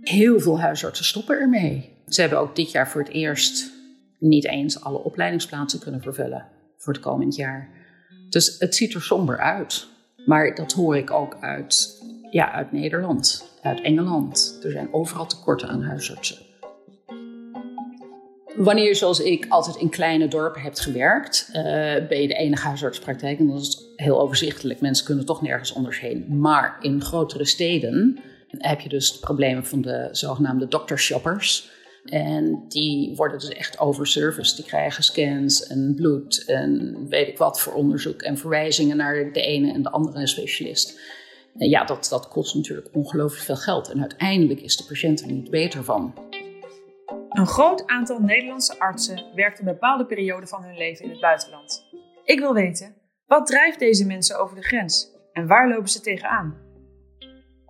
Heel veel huisartsen stoppen ermee. Ze hebben ook dit jaar voor het eerst niet eens alle opleidingsplaatsen kunnen vervullen voor het komend jaar. Dus het ziet er somber uit. Maar dat hoor ik ook uit, ja, uit Nederland, uit Engeland. Er zijn overal tekorten aan huisartsen. Wanneer je zoals ik altijd in kleine dorpen hebt gewerkt, uh, ben je de enige huisartspraktijk. En dat is heel overzichtelijk. Mensen kunnen toch nergens anders heen. Maar in grotere steden heb je dus de problemen van de zogenaamde doctorshoppers. En die worden dus echt overserviced. Die krijgen scans en bloed en weet ik wat voor onderzoek en verwijzingen naar de ene en de andere specialist. En ja, dat, dat kost natuurlijk ongelooflijk veel geld. En uiteindelijk is de patiënt er niet beter van. Een groot aantal Nederlandse artsen werkt een bepaalde periode van hun leven in het buitenland. Ik wil weten, wat drijft deze mensen over de grens en waar lopen ze tegenaan?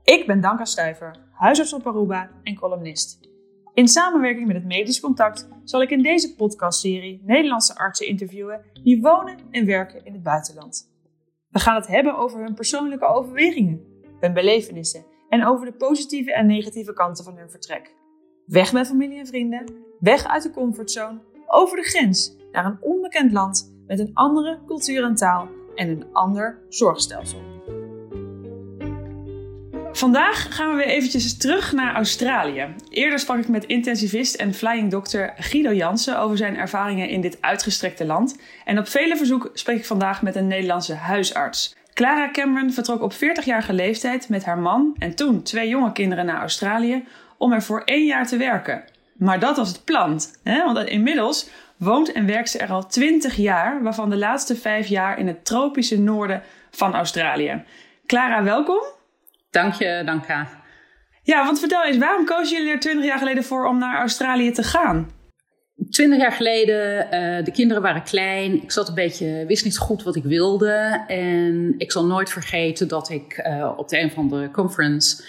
Ik ben Danka Stuiver, huisarts op Aruba en columnist. In samenwerking met het Medisch Contact zal ik in deze podcastserie Nederlandse artsen interviewen die wonen en werken in het buitenland. We gaan het hebben over hun persoonlijke overwegingen, hun belevenissen en over de positieve en negatieve kanten van hun vertrek. Weg met familie en vrienden, weg uit de comfortzone, over de grens naar een onbekend land met een andere cultuur en taal en een ander zorgstelsel. Vandaag gaan we weer eventjes terug naar Australië. Eerder sprak ik met intensivist en flying dokter Guido Jansen over zijn ervaringen in dit uitgestrekte land. En op vele verzoek spreek ik vandaag met een Nederlandse huisarts. Clara Cameron vertrok op 40-jarige leeftijd met haar man en toen twee jonge kinderen naar Australië om er voor één jaar te werken. Maar dat was het plan, hè? want inmiddels woont en werkt ze er al 20 jaar, waarvan de laatste vijf jaar in het tropische noorden van Australië. Clara, welkom. Dank je, Danka. Ja, want vertel eens, waarom kozen jullie er 20 jaar geleden voor om naar Australië te gaan? Twintig jaar geleden, uh, de kinderen waren klein. Ik zat een beetje, wist niet goed wat ik wilde. En ik zal nooit vergeten dat ik uh, op de een van de conference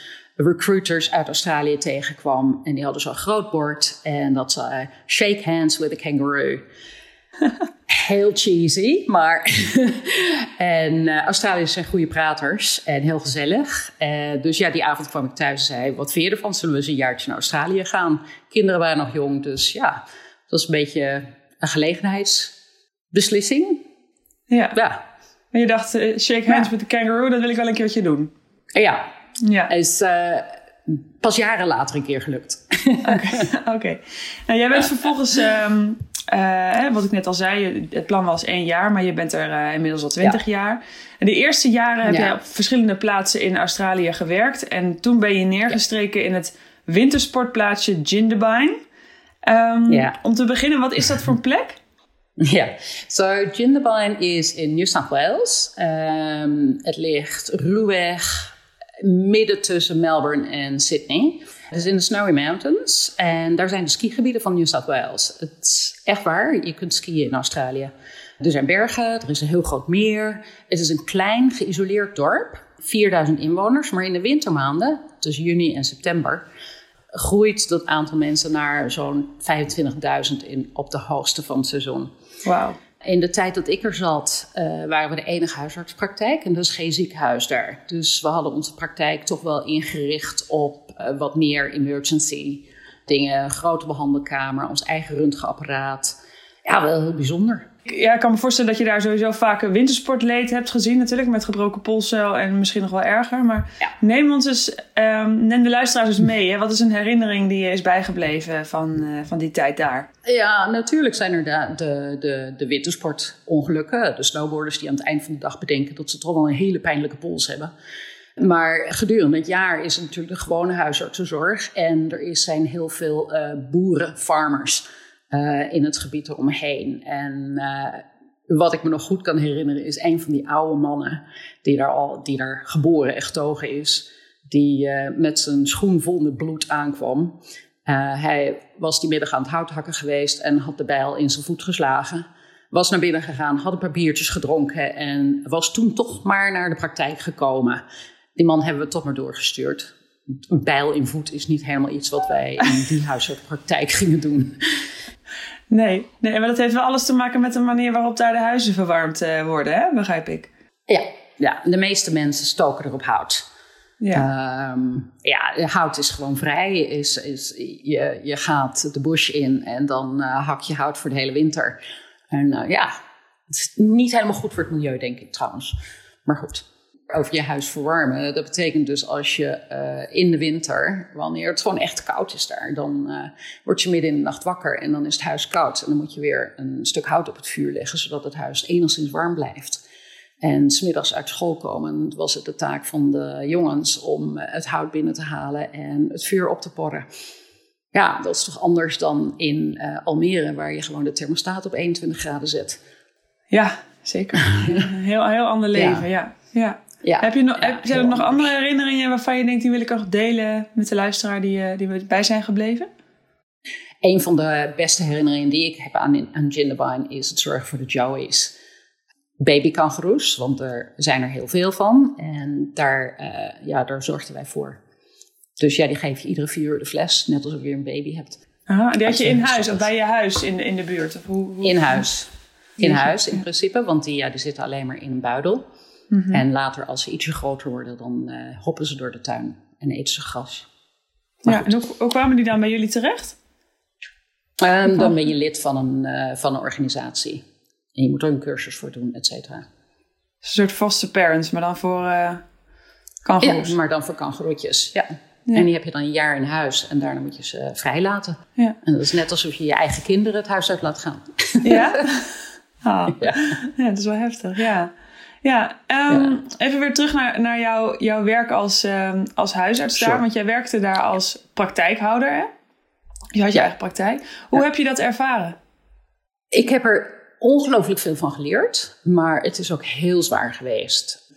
recruiters uit Australië tegenkwam. En die hadden zo'n groot bord en dat zei: Shake hands with a kangaroo. heel cheesy, maar. en uh, Australiërs zijn goede praters en heel gezellig. Uh, dus ja, die avond kwam ik thuis en zei: Wat vind je ervan? Zullen we eens een jaartje naar Australië gaan? Kinderen waren nog jong, dus ja, dat was een beetje een gelegenheidsbeslissing. Ja. ja. En je dacht: uh, Shake hands ja. with the kangaroo, dat wil ik wel een keertje doen. Ja. Ja. Is pas jaren later een keer gelukt. Oké. Okay. Okay. Nou, jij bent vervolgens. Um, uh, wat ik net al zei, het plan was één jaar, maar je bent er uh, inmiddels al twintig ja. jaar. En de eerste jaren heb ja. je op verschillende plaatsen in Australië gewerkt. En toen ben je neergestreken in het wintersportplaatsje Jindabyne. Um, ja. Om te beginnen, wat is dat voor een plek? Ja, so Jindabyne is in New South Wales. Um, het ligt ruwweg midden tussen Melbourne en Sydney. Het is in de Snowy Mountains en daar zijn de skigebieden van New South Wales. Het is echt waar, je kunt skiën in Australië. Er zijn bergen, er is een heel groot meer. Het is een klein geïsoleerd dorp, 4000 inwoners. Maar in de wintermaanden, tussen juni en september, groeit dat aantal mensen naar zo'n 25.000 in op de hoogste van het seizoen. Wauw. In de tijd dat ik er zat, uh, waren we de enige huisartspraktijk en is geen ziekenhuis daar. Dus we hadden onze praktijk toch wel ingericht op uh, wat meer emergency dingen, grote behandelkamer, ons eigen röntgenapparaat. Ja, wel heel bijzonder. Ja, ik kan me voorstellen dat je daar sowieso vaak een wintersportleed hebt gezien, natuurlijk, met gebroken polscel en misschien nog wel erger. Maar ja. neem ons eens, um, neem de luisteraars eens mee. Hè? Wat is een herinnering die je is bijgebleven van, uh, van die tijd daar? Ja, natuurlijk zijn er de, de, de, de wintersportongelukken. De snowboarders die aan het eind van de dag bedenken dat ze toch wel een hele pijnlijke pols hebben. Maar gedurende het jaar is er natuurlijk de gewone huisartsenzorg. En er is, zijn heel veel uh, boeren, farmers uh, in het gebied eromheen. En uh, wat ik me nog goed kan herinneren is een van die oude mannen die daar, al, die daar geboren en getogen is. Die uh, met zijn schoen vol met bloed aankwam. hij was die middag aan het houthakken geweest en had de bijl in zijn voet geslagen. Was naar binnen gegaan, had een paar biertjes gedronken en was toen toch maar naar de praktijk gekomen. Die man hebben we toch maar doorgestuurd. Een bijl in voet is niet helemaal iets wat wij in die huisartspraktijk gingen doen. Nee, nee, maar dat heeft wel alles te maken met de manier waarop daar de huizen verwarmd uh, worden, hè? begrijp ik. Ja, ja, de meeste mensen stoken erop hout. Ja. Ehm, ja, hout is gewoon vrij. Is, is, je, je gaat de bush in en dan uh, hak je hout voor de hele winter. En uh, ja, het is niet helemaal goed voor het milieu, denk ik trouwens. Maar goed, over je huis verwarmen. Dat betekent dus als je uh, in de winter, wanneer het gewoon echt koud is daar, dan uh, word je midden in de nacht wakker en dan is het huis koud. En dan moet je weer een stuk hout op het vuur leggen, zodat het huis enigszins warm blijft. En smiddags uit school komen was het de taak van de jongens om het hout binnen te halen en het vuur op te porren. Ja, dat is toch anders dan in uh, Almere, waar je gewoon de thermostaat op 21 graden zet. Ja, zeker. heel, heel ander leven, ja. ja. ja. Heb je nog, ja, heb, zijn er nog andere herinneringen waarvan je denkt, die wil ik nog delen met de luisteraar die, uh, die bij zijn gebleven? Een van de beste herinneringen die ik heb aan, aan Jindabyne is het zorgen voor de Joey's babykangoeroes, want er zijn er heel veel van. En daar, uh, ja, daar zorgden wij voor. Dus ja, die geef je iedere vier uur de fles, net alsof je een baby hebt. Aha, die had je in huis of bij je huis in de, in de buurt? Of hoe, hoe... In huis. In huis in principe, want die, ja, die zitten alleen maar in een buidel. Mm -hmm. En later, als ze ietsje groter worden, dan uh, hoppen ze door de tuin en eten ze gras. Maar ja, en hoe, hoe, kwamen die dan bij jullie terecht? Um, dan ben je lid van een, uh, van een organisatie. En je moet er een cursus voor doen, et cetera. Een soort vaste parents, maar dan voor uh, kangoeroes. Ja, maar dan voor kangoeroetjes, ja. ja. En die heb je dan een jaar in huis en daarna moet je ze vrijlaten. Ja. En dat is net alsof je je eigen kinderen het huis uit laat gaan. Ja? Oh. ja. ja, dat is wel heftig, ja. Ja, um, ja. even weer terug naar, naar jouw, jouw werk als, um, als huisarts daar. Want jij werkte daar als praktijkhouder, hè? Je had je eigen praktijk. Hoe heb je dat ervaren? Ik heb er ongelooflijk veel van geleerd, maar het is ook heel zwaar geweest.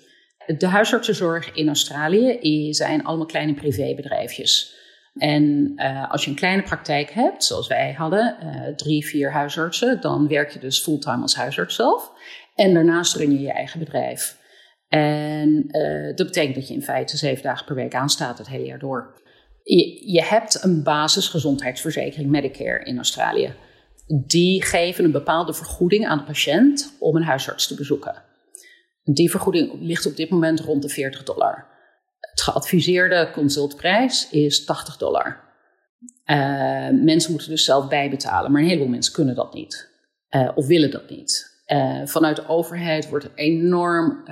De huisartsenzorg in Australië zijn allemaal kleine privébedrijfjes. En uh, als je een kleine praktijk hebt, zoals wij hadden, uh, drie, vier huisartsen, dan werk je dus fulltime als huisarts zelf. En daarnaast run je je eigen bedrijf. En uh, dat betekent dat je in feite zeven dagen per week aanstaat het hele jaar door. Je, je hebt een basisgezondheidsverzekering Medicare in Australië die geven een bepaalde vergoeding aan de patiënt om een huisarts te bezoeken. Die vergoeding ligt op dit moment rond de 40 dollar. Het geadviseerde consultprijs is 80 dollar. Uh, mensen moeten dus zelf bijbetalen, maar een heleboel mensen kunnen dat niet. Uh, of willen dat niet. Uh, vanuit de overheid wordt enorm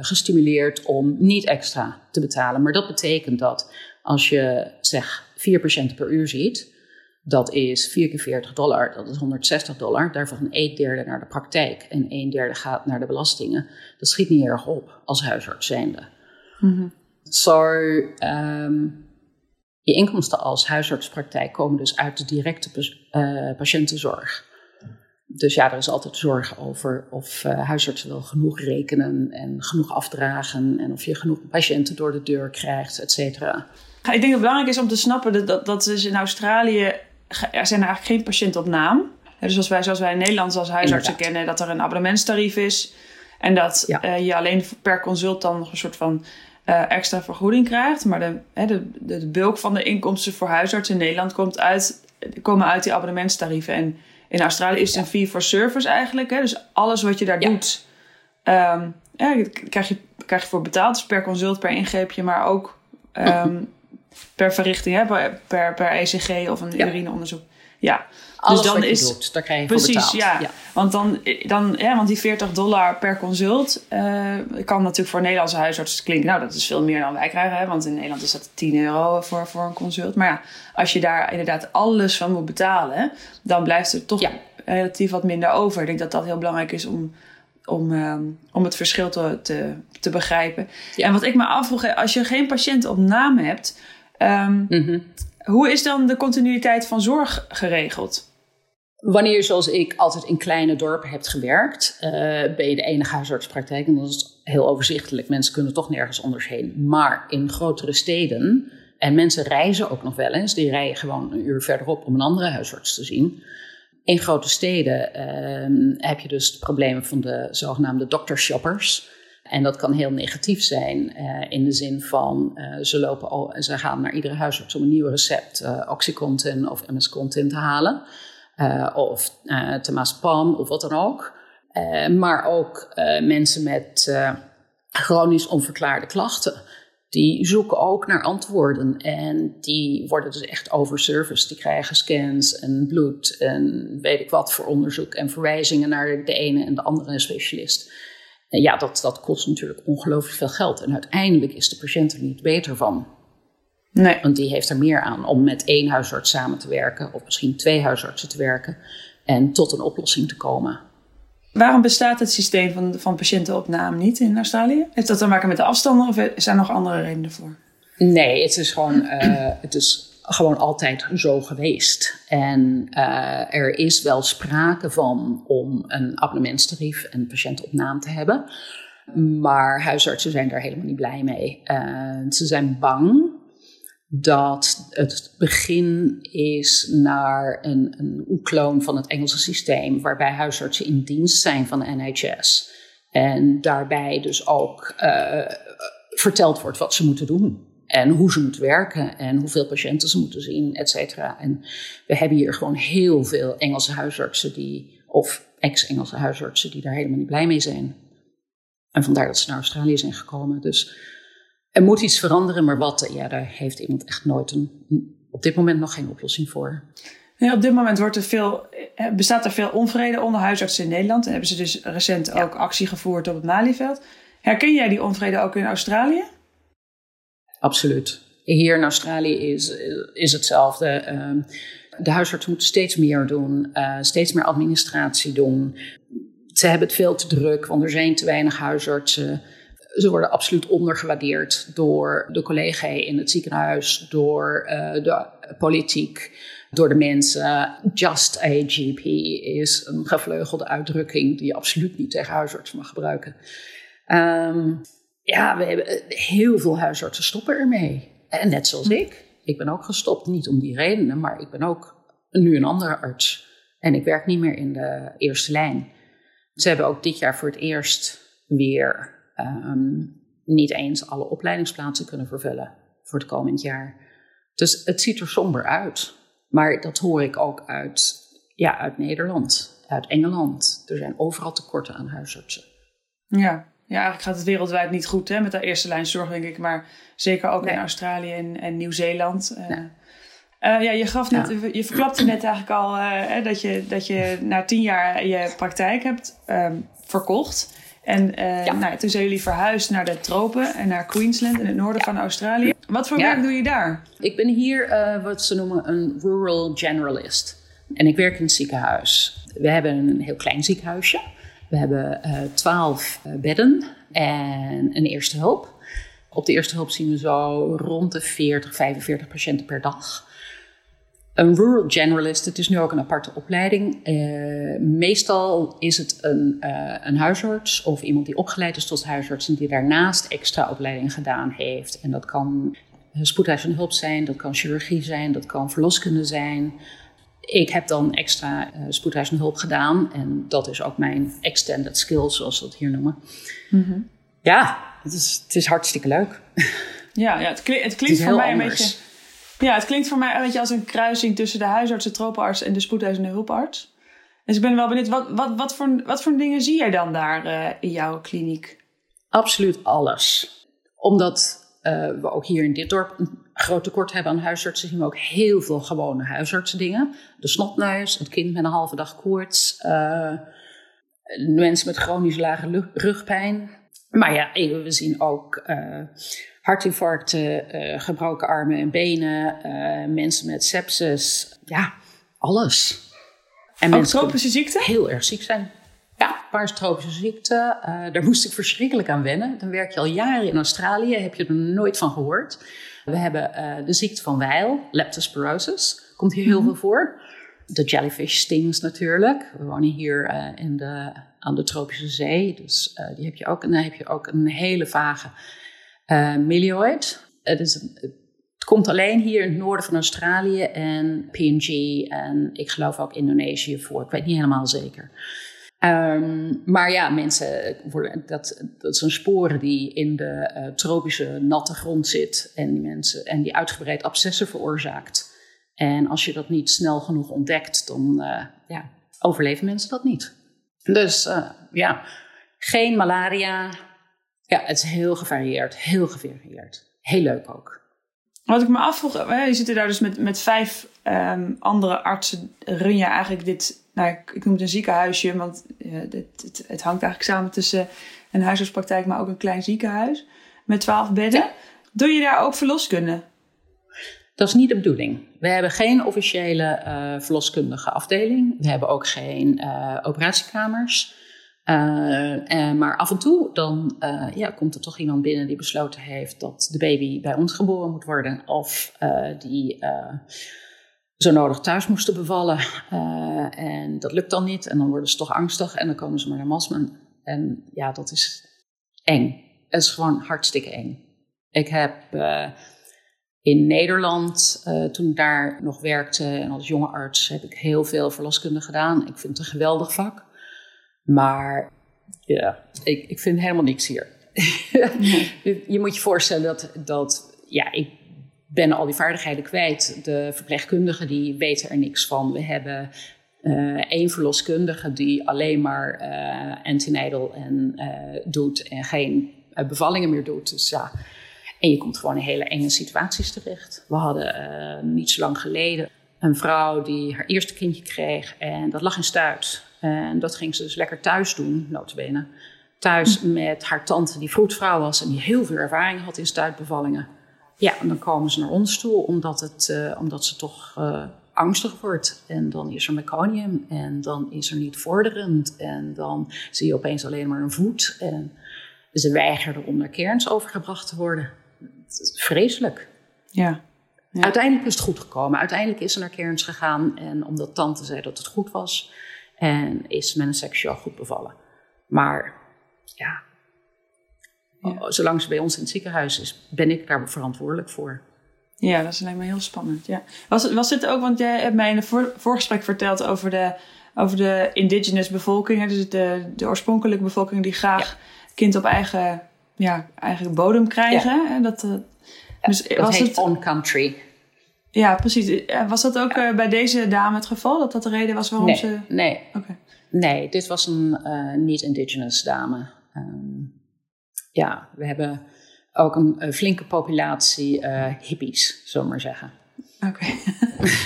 gestimuleerd om niet extra te betalen. Maar dat betekent dat als je zeg vier patiënten per uur ziet, dat is 4 keer 40 dollar, dat is 160 dollar. Daarvan een derde naar de praktijk en een derde gaat naar de belastingen. Dat schiet niet erg op als huisarts zijnde. Mm Zo, um, je inkomsten als huisartspraktijk komen dus uit de directe patiëntenzorg. Dus ja, er is altijd zorg over of uh, huisartsen wel genoeg rekenen en genoeg afdragen en of je genoeg patiënten door de deur krijgt, et cetera. Ik denk dat het belangrijk is om te snappen dat, dat, dat in Australië er zijn eigenlijk geen patiënten op naam. Dus als wij, zoals wij in Nederland als huisartsen kennen, dat er een abonnementstarief is. En dat ja. uh, je alleen per consult dan nog een soort van uh, extra vergoeding krijgt. Maar de, de, de, de, bulk van de inkomsten voor huisartsen in Nederland komt uit, komen uit die abonnementstarieven. En in Australië is het een fee for service eigenlijk. Hè? Dus alles wat je daar doet, um, ja, krijg, je, krijg je voor betaald. Dus per consult, per ingreepje, maar ook um, per verrichting, hè? Per, per ECG of een urineonderzoek. Ja. Alles dus dan wat je is, doet, daar krijg je precies, voor betaald. Ja. ja. Want, dan, dan, ja, want die 40 dollar per consult uh, kan natuurlijk voor Nederlandse huisartsen klinken. Nou, dat is veel meer dan wij krijgen. Hè? Want in Nederland is dat 10 euro voor, voor een consult. Maar ja, als je daar inderdaad alles van moet betalen, dan blijft er toch ja. relatief wat minder over. Ik denk dat dat heel belangrijk is om, om, um, om het verschil te, te, te begrijpen. Ja. En wat ik me afvroeg, als je geen patiënt op naam hebt Um, mm-hmm. Hoe is dan de continuïteit van zorg geregeld? Wanneer je zoals ik altijd in kleine dorpen hebt gewerkt, uh, ben je de enige huisartspraktijk. En dat is heel overzichtelijk. Mensen kunnen toch nergens anders heen. Maar in grotere steden, en mensen reizen ook nog wel eens, die rijden gewoon een uur verderop om een andere huisarts te zien. In grote steden uh, heb je dus problemen van de zogenaamde doctorshoppers. En dat kan heel negatief zijn uh, in de zin van uh, ze, lopen al, ze gaan naar iedere huisarts om een nieuw recept uh, Oxycontin of MS-Contin te halen. Of temazepam of wat dan ook. maar ook mensen met chronisch onverklaarde klachten die zoeken ook naar antwoorden. En die worden dus echt overserviced. Die krijgen scans en bloed en weet ik wat voor onderzoek en verwijzingen naar de ene en de andere specialist. En ja, dat, dat kost natuurlijk ongelooflijk veel geld. En uiteindelijk is de patiënt er niet beter van. Nee. Want die heeft er meer aan om met één huisarts samen te werken, of misschien twee huisartsen te werken, en tot een oplossing te komen. Waarom bestaat het systeem van, van patiëntenopname niet in Australië? Heeft dat te maken met de afstanden of zijn er nog andere redenen voor? Nee, het is gewoon, uh, het is gewoon altijd zo geweest. En uh, er is wel sprake van om een abonnementstarief en patiëntenopname te hebben. Maar huisartsen zijn daar helemaal niet blij mee. Uh, ze zijn bang dat het begin is naar een, een kloon van het Engelse systeem, waarbij huisartsen in dienst zijn van de NHS. En daarbij dus ook uh, verteld wordt wat ze moeten doen. En hoe ze moeten werken en hoeveel patiënten ze moeten zien, et cetera. En we hebben hier gewoon heel veel Engelse huisartsen die, of ex-Engelse huisartsen, die daar helemaal niet blij mee zijn. En vandaar dat ze naar Australië zijn gekomen. Dus er moet iets veranderen, maar wat, ja, daar heeft iemand echt nooit een, op dit moment nog geen oplossing voor. Ja, op dit moment wordt er veel, eh, bestaat er veel onvrede onder huisartsen in Nederland. En hebben ze dus recent ook actie gevoerd op het Malieveld. Herken jij die onvrede ook in Australië? Absoluut. Hier in Australië is, is hetzelfde. Ehm, de huisartsen moeten steeds meer doen, uh, steeds meer administratie doen. Ze hebben het veel te druk, want er zijn te weinig huisartsen. Ze worden absoluut ondergewaardeerd door de collega's in het ziekenhuis, door uh, de politiek, door de mensen. Just a GP is een gevleugelde uitdrukking die je absoluut niet tegen huisartsen mag gebruiken. Um, ja, we hebben eh, heel veel huisartsen stoppen ermee. En net zoals ik. Ik ben ook gestopt, niet om die redenen, maar ik ben ook nu een andere arts. En ik werk niet meer in de eerste lijn. Ze hebben ook dit jaar voor het eerst weer um, niet eens alle opleidingsplaatsen kunnen vervullen voor het komend jaar. Dus het ziet er somber uit. Maar dat hoor ik ook uit, ja, uit Nederland, uit Engeland. Er zijn overal tekorten aan huisartsen. Ja, ja, eigenlijk gaat het wereldwijd niet goed hè, met de eerste lijn zorg, denk ik. Maar zeker ook in Australië en, en Nieuw-Zeeland. Uh, ja, je, gaf net, je verklapte net eigenlijk al uh, dat, je, dat je na tien jaar je praktijk hebt um, verkocht. En uh, ja. nou, toen zijn jullie verhuisd naar de tropen en naar Queensland in het noorden van Australië. Wat voor werk doe je daar? Ik ben hier wat ze noemen een rural generalist. En ik werk in het ziekenhuis. We hebben een heel klein ziekenhuisje. We hebben uh, twaalf uh, bedden en een eerste hulp. Op de eerste hulp zien we zo rond de 40, 45 patiënten per dag. Een rural generalist, het is nu ook een aparte opleiding. Uh, meestal is het een, uh, een huisarts of iemand die opgeleid is tot huisarts en die daarnaast extra opleiding gedaan heeft. En dat kan spoedeisende hulp zijn, dat kan chirurgie zijn, dat kan verloskunde zijn. Ik heb dan extra uh, spoedeisende hulp gedaan. En dat is ook mijn extended skills, zoals we dat hier noemen. Mm Ja, het is, het is hartstikke leuk. Ja, ja het, klinkt, het klinkt voor mij anders. een beetje... Ja, het klinkt voor mij een beetje als een kruising tussen de huisarts, de tropenarts en de spoedeisende hulparts. Dus ik ben wel benieuwd, wat, wat, wat, voor, wat voor dingen zie jij dan daar uh, in jouw kliniek? Absoluut alles. Omdat uh, we ook hier in dit dorp een groot tekort hebben aan huisartsen, zien we ook heel veel gewone huisartsendingen. De snotneus, het kind met een halve dag koorts, uh, mensen met chronisch lage rugpijn. Maar ja, we zien ook uh, hartinfarcten, gebroken armen en benen, mensen met sepsis. Ja, alles. En ook tropische ziekten? Heel erg ziek zijn. Ja, paarse ziekte. Uh, daar moest ik verschrikkelijk aan wennen. Dan werk je al jaren in Australië, heb je er nooit van gehoord. We hebben de ziekte van Weil, leptospirosis. Komt hier heel mm -hmm. veel voor. De jellyfish stings natuurlijk. We wonen hier in de, aan de tropische zee. Dus die heb je ook. En dan heb je ook een hele vage milioid. Het, is het komt alleen hier in het noorden van Australië en PNG en ik geloof ook Indonesië voor. Ik weet niet helemaal zeker. Um, maar ja, mensen worden, dat, dat zijn sporen die in de uh, tropische natte grond zit en die, mensen, en die uitgebreid abscessen veroorzaakt. En als je dat niet snel genoeg ontdekt, dan uh, ja, overleven mensen dat niet. Dus uh, ja, geen malaria. Ja, het is heel gevarieerd, heel gevarieerd. Heel leuk ook. Wat ik me afvroeg, je zit er daar dus met, met vijf um, andere artsen. Run je eigenlijk dit, nou, ik noem het een ziekenhuisje, want uh, dit, het, het, hangt eigenlijk samen tussen een huisartspraktijk, maar ook een klein ziekenhuis met twaalf bedden. Ja. Doe je daar ook verloskunde? Dat is niet de bedoeling. We hebben geen officiële uh, verloskundige afdeling. We hebben ook geen uh, operatiekamers. Uh, maar af en toe dan ja, komt er toch iemand binnen die besloten heeft dat de baby bij ons geboren moet worden. Of die zo nodig thuis moesten bevallen. en dat lukt dan niet. En dan worden ze toch angstig en dan komen ze maar naar Masmen. En ja, dat is eng. Het is gewoon hartstikke eng. Ik heb in Nederland, uh, toen ik daar nog werkte en als jonge arts, heb ik heel veel verloskunde gedaan. Ik vind het een geweldig vak. Maar ja, ik, ik vind helemaal niks hier. je moet je voorstellen dat, dat ja, ik ben al die vaardigheden kwijt. De verpleegkundigen die weten er niks van. We hebben uh, één verloskundige die alleen maar uh, antenatal en, doet en geen bevallingen meer doet. Dus ja, en je komt gewoon in hele enge situaties terecht. We hadden uh, niet zo lang geleden een vrouw die haar eerste kindje kreeg en dat lag in stuit. En dat ging ze dus lekker thuis doen, notabene. Thuis hm. met haar tante die vroedvrouw was en die heel veel ervaring had in stuitbevallingen. Ja, en dan komen ze naar ons toe omdat, het, uh, omdat ze toch uh, angstig wordt. En dan is er meconium en dan is er niet vorderend. En dan zie je opeens alleen maar een voet. En ze weigerden om naar kerns overgebracht te worden vreselijk. Ja. ja. Uiteindelijk is het goed gekomen. Uiteindelijk is ze naar Kerns gegaan. En omdat tante zei dat het goed was. En is men een seksueel goed bevallen. Maar ja, ja. zolang ze bij ons in het ziekenhuis is, ben ik daar verantwoordelijk voor. Ja, dat is alleen maar heel spannend. Ja. Was, het, was het ook, want jij hebt mij in het voor, voorgesprek verteld over de, over de indigenous bevolking, dus de, de oorspronkelijke bevolking die graag kind op eigen ja, eigenlijk bodem krijgen. Ja. Dat, uh, dus dat was heet het, on country. Ja, precies. Was dat ook uh, bij deze dame het geval? Dat dat de reden was waarom nee, ze... Nee, okay. nee, dit was een uh, niet-indigenous dame. Um, ja, we hebben ook een, flinke populatie hippies, zullen we maar zeggen. Oké, okay.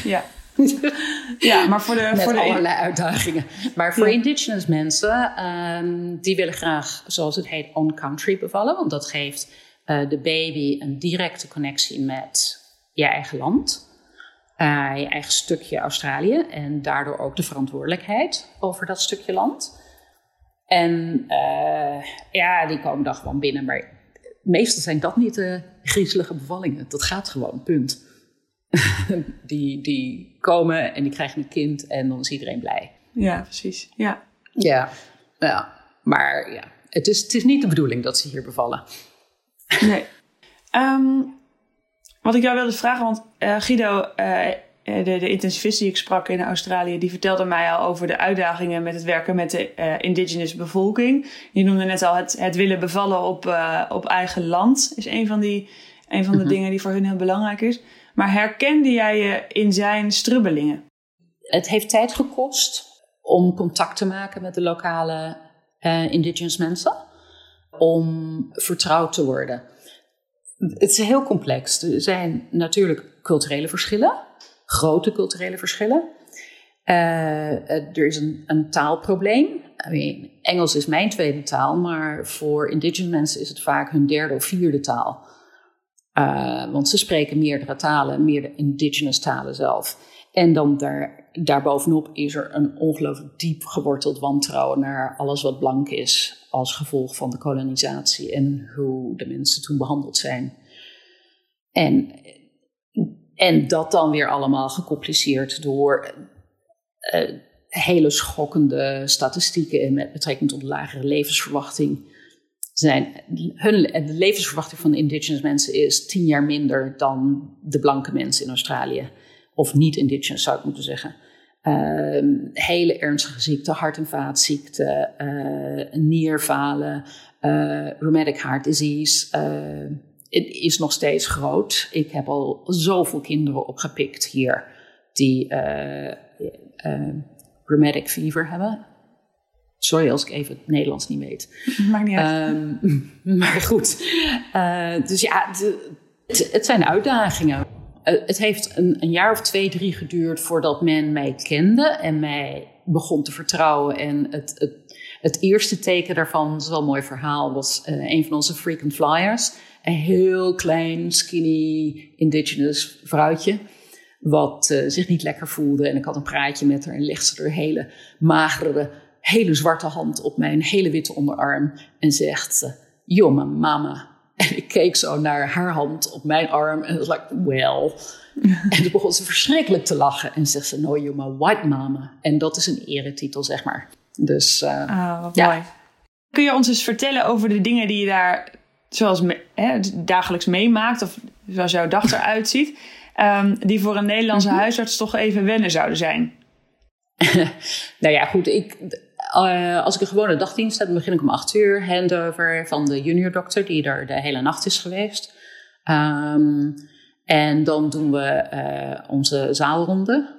ja. Ja, maar voor de... Met voor de... allerlei uitdagingen. Maar voor ja. indigenous mensen, um, die willen graag, zoals het heet, on-country bevallen. Want dat geeft uh, de baby een directe connectie met je eigen land. Uh, je eigen stukje Australië. En daardoor ook de verantwoordelijkheid over dat stukje land. En uh, ja, die komen dan gewoon binnen. Maar meestal zijn dat niet de griezelige bevallingen. Dat gaat gewoon, punt. die, die komen en die krijgen een kind en dan is iedereen blij. Ja, precies. Ja, ja, ja. maar ja, het is, het is niet de bedoeling dat ze hier bevallen. Nee. Um, wat ik jou wilde vragen, want uh, Guido, uh, de, de intensivist die ik sprak in Australië, die vertelde mij al over de uitdagingen met het werken met de uh, indigenous bevolking. Je noemde net al het, het willen bevallen op, op eigen land, is een van, die, een van de mm -hmm. dingen die voor hun heel belangrijk is. Maar herkende jij je in zijn strubbelingen? Het heeft tijd gekost om contact te maken met de lokale uh, indigenous mensen. Om vertrouwd te worden. Het is heel complex. Er zijn natuurlijk culturele verschillen. Grote culturele verschillen. Uh, er is een, een taalprobleem. Engels is mijn tweede taal, maar voor indigenous mensen is het vaak hun derde of vierde taal. Uh, want ze spreken meerdere talen, meerdere indigenous talen zelf. En dan daar, daarbovenop is er een ongelooflijk diep geworteld wantrouwen naar alles wat blank is als gevolg van de kolonisatie en hoe de mensen toen behandeld zijn. En, en dat dan weer allemaal gecompliceerd door uh, hele schokkende statistieken met betrekking tot de lagere levensverwachting zijn, hun, de levensverwachting van de indigenous mensen is tien jaar minder dan de blanke mensen in Australië. Of niet indigenous zou ik moeten zeggen. Uh, hele ernstige ziekten, hart- en vaatziekten, uh, nierfalen, uh, rheumatic heart disease. het is nog steeds groot. Ik heb al zoveel kinderen opgepikt hier die rheumatic fever hebben. Sorry als ik even het Nederlands niet weet. Maakt niet uit. Um, maar goed. Uh, dus ja, de, het, het, zijn uitdagingen. Uh, het heeft een, een, jaar of twee, drie geduurd voordat men mij kende en mij begon te vertrouwen. En het, het, het eerste teken daarvan, dat is wel een mooi verhaal, was uh, een van onze frequent flyers. Een heel klein, skinny, indigenous vrouwtje wat uh, zich niet lekker voelde. En ik had een praatje met haar en legde ze haar hele magere, hele zwarte hand op mijn hele witte onderarm. En zegt ze, jonge mama. En ik keek zo naar haar hand op mijn arm en was like, well. en toen begon ze verschrikkelijk te lachen. En zegt ze, no, my white mama. En dat is een eretitel, zeg maar. Dus, uh, oh, wat ja. mooi. Kun je ons eens vertellen over de dingen die je daar zoals hè, dagelijks meemaakt? Of zoals jouw dag eruit ziet? Um, die voor een Nederlandse mm-hmm. huisarts toch even wennen zouden zijn? nou ja, goed. Ik, uh, als ik een gewone dagdienst heb, begin ik om acht uur. Handover van de junior dokter, die er de hele nacht is geweest. Um, en dan doen we uh, onze zaalronde.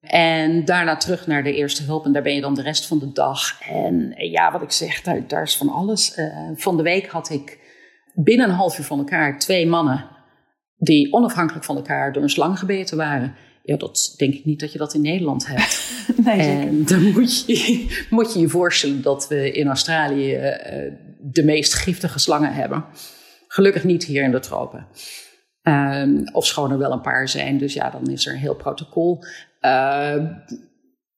En daarna terug naar de eerste hulp. En daar ben je dan de rest van de dag. En ja, wat ik zeg, daar, is van alles. Van de week had ik binnen een half uur van elkaar twee mannen die onafhankelijk van elkaar door een slang gebeten waren. Ja, dat denk ik niet dat je dat in Nederland hebt. nee, en dan moet je, moet je je voorstellen dat we in Australië uh, de meest giftige slangen hebben. Gelukkig niet hier in de tropen. Um, of schoon er wel een paar zijn, dus ja, dan is er een heel protocol. Uh,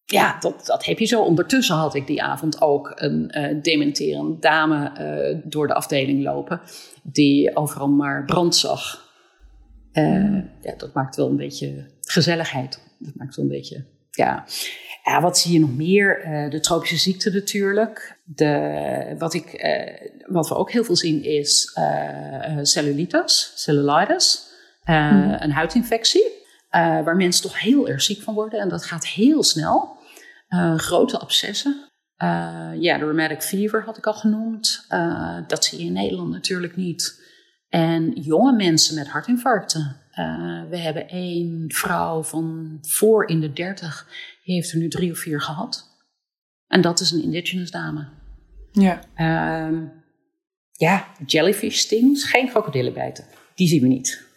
ja, dat, dat heb je zo. Ondertussen had ik die avond ook een uh, dementerende dame uh, door de afdeling lopen, die overal maar brand zag. Uh, ja, dat maakt wel een beetje gezelligheid. Dat maakt wel een beetje, ja. Ja, wat zie je nog meer? Uh, de tropische ziekte natuurlijk. De, wat, ik, uh, wat we ook heel veel zien is cellulitis, cellulitis. Mm. Een huidinfectie. waar mensen toch heel erg ziek van worden. En dat gaat heel snel. grote abscessen. ja, de rheumatic fever had ik al genoemd. dat zie je in Nederland natuurlijk niet. En jonge mensen met hartinfarcten. Uh, we hebben één vrouw van voor in de dertig, die heeft er nu drie of vier gehad. En dat is een indigenous dame. Ja. Uh, ja, jellyfish stings, geen krokodillenbijten. Die zien we niet.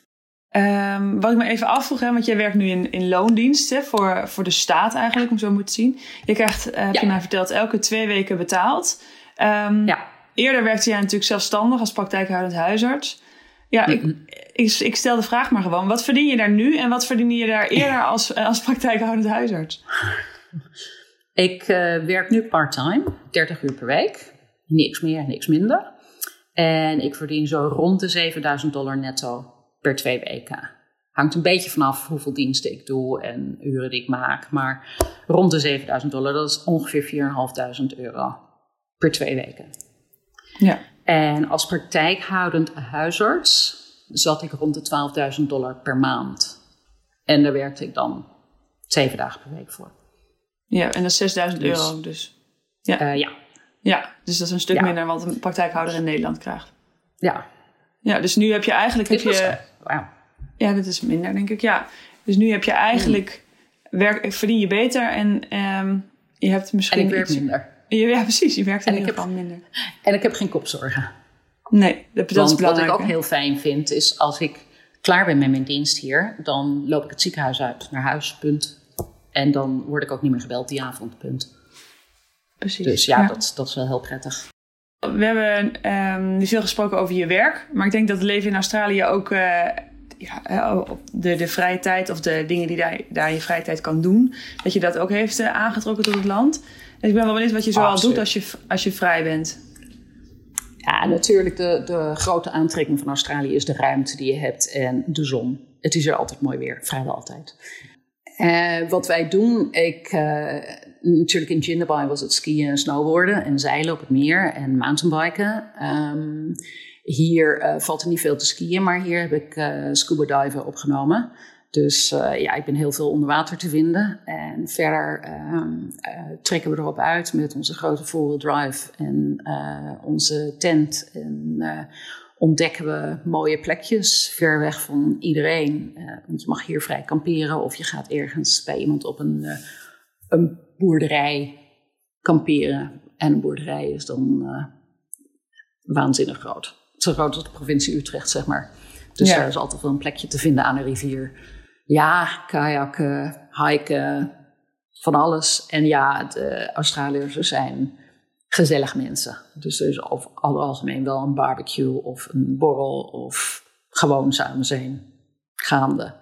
Um, wat ik me even afvroeg, hè, want jij werkt nu in, in loondiensten voor, voor de staat eigenlijk, om zo moet zien. Je krijgt, uh, heb ja. je mij verteld, elke twee weken betaald. Um, ja. Eerder werkte jij natuurlijk zelfstandig als praktijkhoudend huisarts. Ja, ik, ik, ik, stel de vraag maar gewoon. Wat verdien je daar nu en wat verdien je daar eerder als, als praktijkhoudend huisarts? Ik uh, werk nu part-time, 30 uur per week. Niks meer, niks minder. En ik verdien zo rond de 7000 dollar netto per twee weken. Hangt een beetje vanaf hoeveel diensten ik doe en uren die ik maak. Maar rond de 7000 dollar, dat is ongeveer 4500 euro per twee weken. Ja. En als praktijkhoudend huisarts zat ik rond de 12.000 dollar per maand. En daar werkte ik dan zeven dagen per week voor. Ja, en dat is 6000 dus, euro dus. Ja. Uh, ja. Ja, dus dat is een stuk ja. minder wat een praktijkhouder in Nederland krijgt. Ja. Ja, dus nu heb je eigenlijk... Heb je, wow. Ja, dat is minder, denk ik. Ja. Dus nu heb je eigenlijk... Mm. Werk, verdien je beter en um, je hebt misschien En ik werk minder. Ja, precies. Je werkt in en ieder geval minder. En ik heb geen kopzorgen. Nee, dat, is belangrijk. wat ik ook heel fijn vind, is als ik klaar ben met mijn dienst hier, dan loop ik het ziekenhuis uit naar huis, punt. En dan word ik ook niet meer gebeld die avond, punt. Precies. Dus ja, ja. Dat, dat is wel heel prettig. We hebben um, nu veel gesproken over je werk, maar ik denk dat het leven in Australië ook uh, ja, de, de vrije tijd of de dingen die daar, daar je vrije tijd kan doen, dat je dat ook heeft uh, aangetrokken tot het land. Dus ik ben wel benieuwd wat je zoal doet als je, als je vrij bent. Ja, natuurlijk. De, de grote aantrekking van Australië is de ruimte die je hebt en de zon. Het is er altijd mooi weer, vrijwel altijd. Uh, wat wij doen, ik, uh, natuurlijk in Jindabyne was het skiën en snowboarden en zeilen op het meer en mountainbiken. Um, hier uh, valt er niet veel te skiën, maar hier heb ik scuba diven opgenomen. Dus uh, ja, ik ben heel veel onder water te vinden. En verder uh, uh, trekken we erop uit met onze grote four-wheel drive en onze tent. En ontdekken we mooie plekjes ver weg van iedereen. want je mag hier vrij kamperen of je gaat ergens bij iemand op een, een boerderij kamperen. en een boerderij is dan waanzinnig groot. Zo groot als de provincie Utrecht, zeg maar. Dus ja. er is altijd wel een plekje te vinden aan de rivier. Ja, kajakken, hiken, van alles. En ja, de Australiërs zijn gezellig mensen. Dus er is over het algemeen wel een barbecue of een borrel of gewoon samen zijn gaande.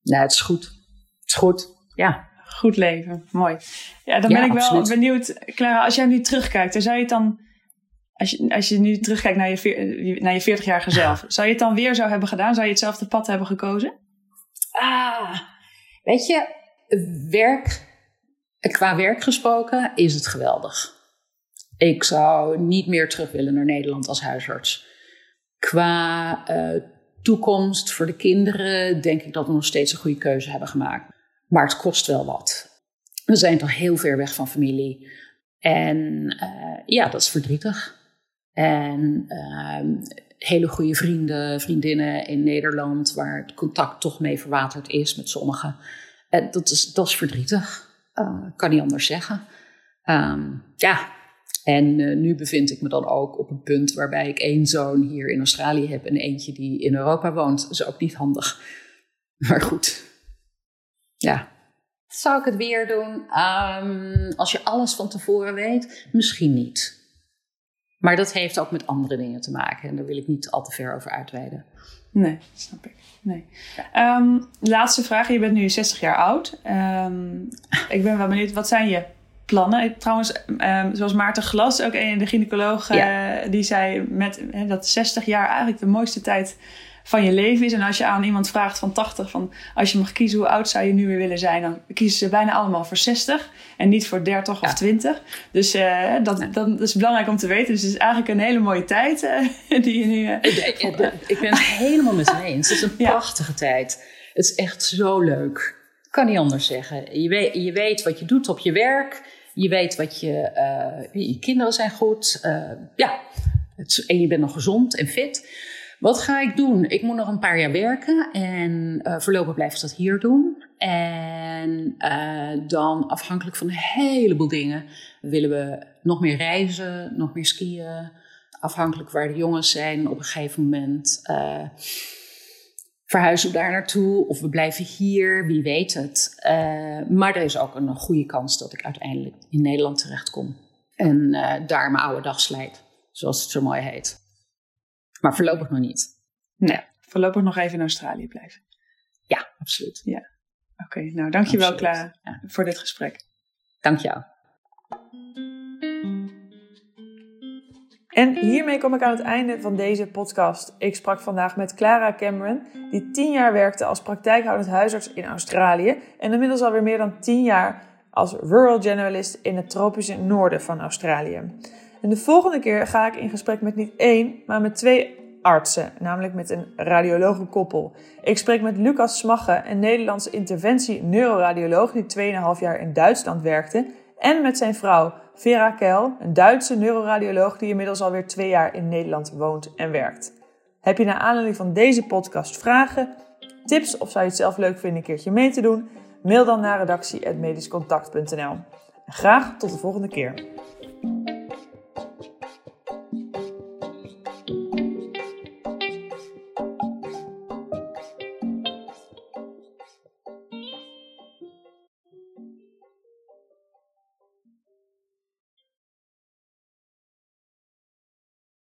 Ja, het is goed. Het is goed, ja. Goed leven, mooi. Ja, dan ben ik wel benieuwd, Clara, als jij nu terugkijkt, dan zou je het dan, als je, als je nu terugkijkt naar je, naar je 40-jarige zelf, zou je het dan weer zo hebben gedaan? Zou je hetzelfde pad hebben gekozen? Ah, weet je, werk, qua werk gesproken, is het geweldig. Ik zou niet meer terug willen naar Nederland als huisarts. Qua uh, toekomst voor de kinderen denk ik dat we nog steeds een goede keuze hebben gemaakt. Maar het kost wel wat. We zijn toch heel ver weg van familie. En uh, ja, dat is verdrietig. En uh, hele goede vrienden, vriendinnen in Nederland, waar het contact toch mee verwaterd is met sommigen. En dat is, dat is verdrietig. Uh, kan niet anders zeggen. Um, ja, en uh, nu bevind ik me dan ook op een punt waarbij ik één zoon hier in Australië heb en eentje die in Europa woont. Dat is ook niet handig. Maar goed. Ja. Zou ik het weer doen? Um, als je alles van tevoren weet, misschien niet. Maar dat heeft ook met andere dingen te maken. En daar wil ik niet al te ver over uitweiden. Nee, snap ik. Nee. Um, laatste vraag. Je bent nu 60 jaar oud. Um, ik ben wel benieuwd, wat zijn je plannen. Trouwens, um, zoals Maarten Glas, ook een de gynaecoloog, uh, die zei met, dat 60 jaar eigenlijk de mooiste tijd van je leven is. En als je aan iemand vraagt van 80, van als je mag kiezen hoe oud zou je nu weer willen zijn, dan kiezen ze bijna allemaal voor 60 en niet voor 30 of 20. Dus uh, dat, dat, is belangrijk om te weten. Dus het is eigenlijk een hele mooie tijd uh, die je nu. Ik, ik, ben het helemaal met je eens. Het is een prachtige tijd. Het is echt zo leuk. Kan niet anders zeggen. Je weet, je weet wat je doet op je werk. Je weet wat je, je kinderen zijn goed. Ja, het, en je bent nog gezond en fit. Wat ga ik doen? Ik moet nog een paar jaar werken en uh, voorlopig blijf ik dat hier doen. En dan afhankelijk van een heleboel dingen willen we nog meer reizen, nog meer skiën. Afhankelijk waar de jongens zijn op een gegeven moment verhuizen we daar naartoe of we blijven hier, wie weet het. Uh, maar er is ook een goede kans dat ik uiteindelijk in Nederland terechtkom. En uh, daar mijn oude dag slijt, zoals het zo mooi heet. Maar voorlopig nog niet. Nee, voorlopig nog even in Australië blijven. Ja, absoluut. Ja. Oké, okay, nou dankjewel Klaar ja. voor dit gesprek. Dank jou. En hiermee kom ik aan het einde van deze podcast. Ik sprak vandaag met Clara Cameron, die tien jaar werkte als praktijkhoudend huisarts in Australië en inmiddels alweer meer dan tien jaar als rural generalist in het tropische noorden van Australië. En de volgende keer ga ik in gesprek met niet één, maar met twee artsen, namelijk met een radiologenkoppel. Ik spreek met Lucas Smagge, een Nederlandse interventie-neuroradioloog die 2,5 jaar in Duitsland werkte, en met zijn vrouw Vera Kel, een Duitse neuroradioloog die inmiddels alweer twee jaar in Nederland woont en werkt. Heb je naar aanleiding van deze podcast vragen, tips of zou je het zelf leuk vinden een keertje mee te doen? Mail dan naar redactie.medischcontact.nl. Graag tot de volgende keer.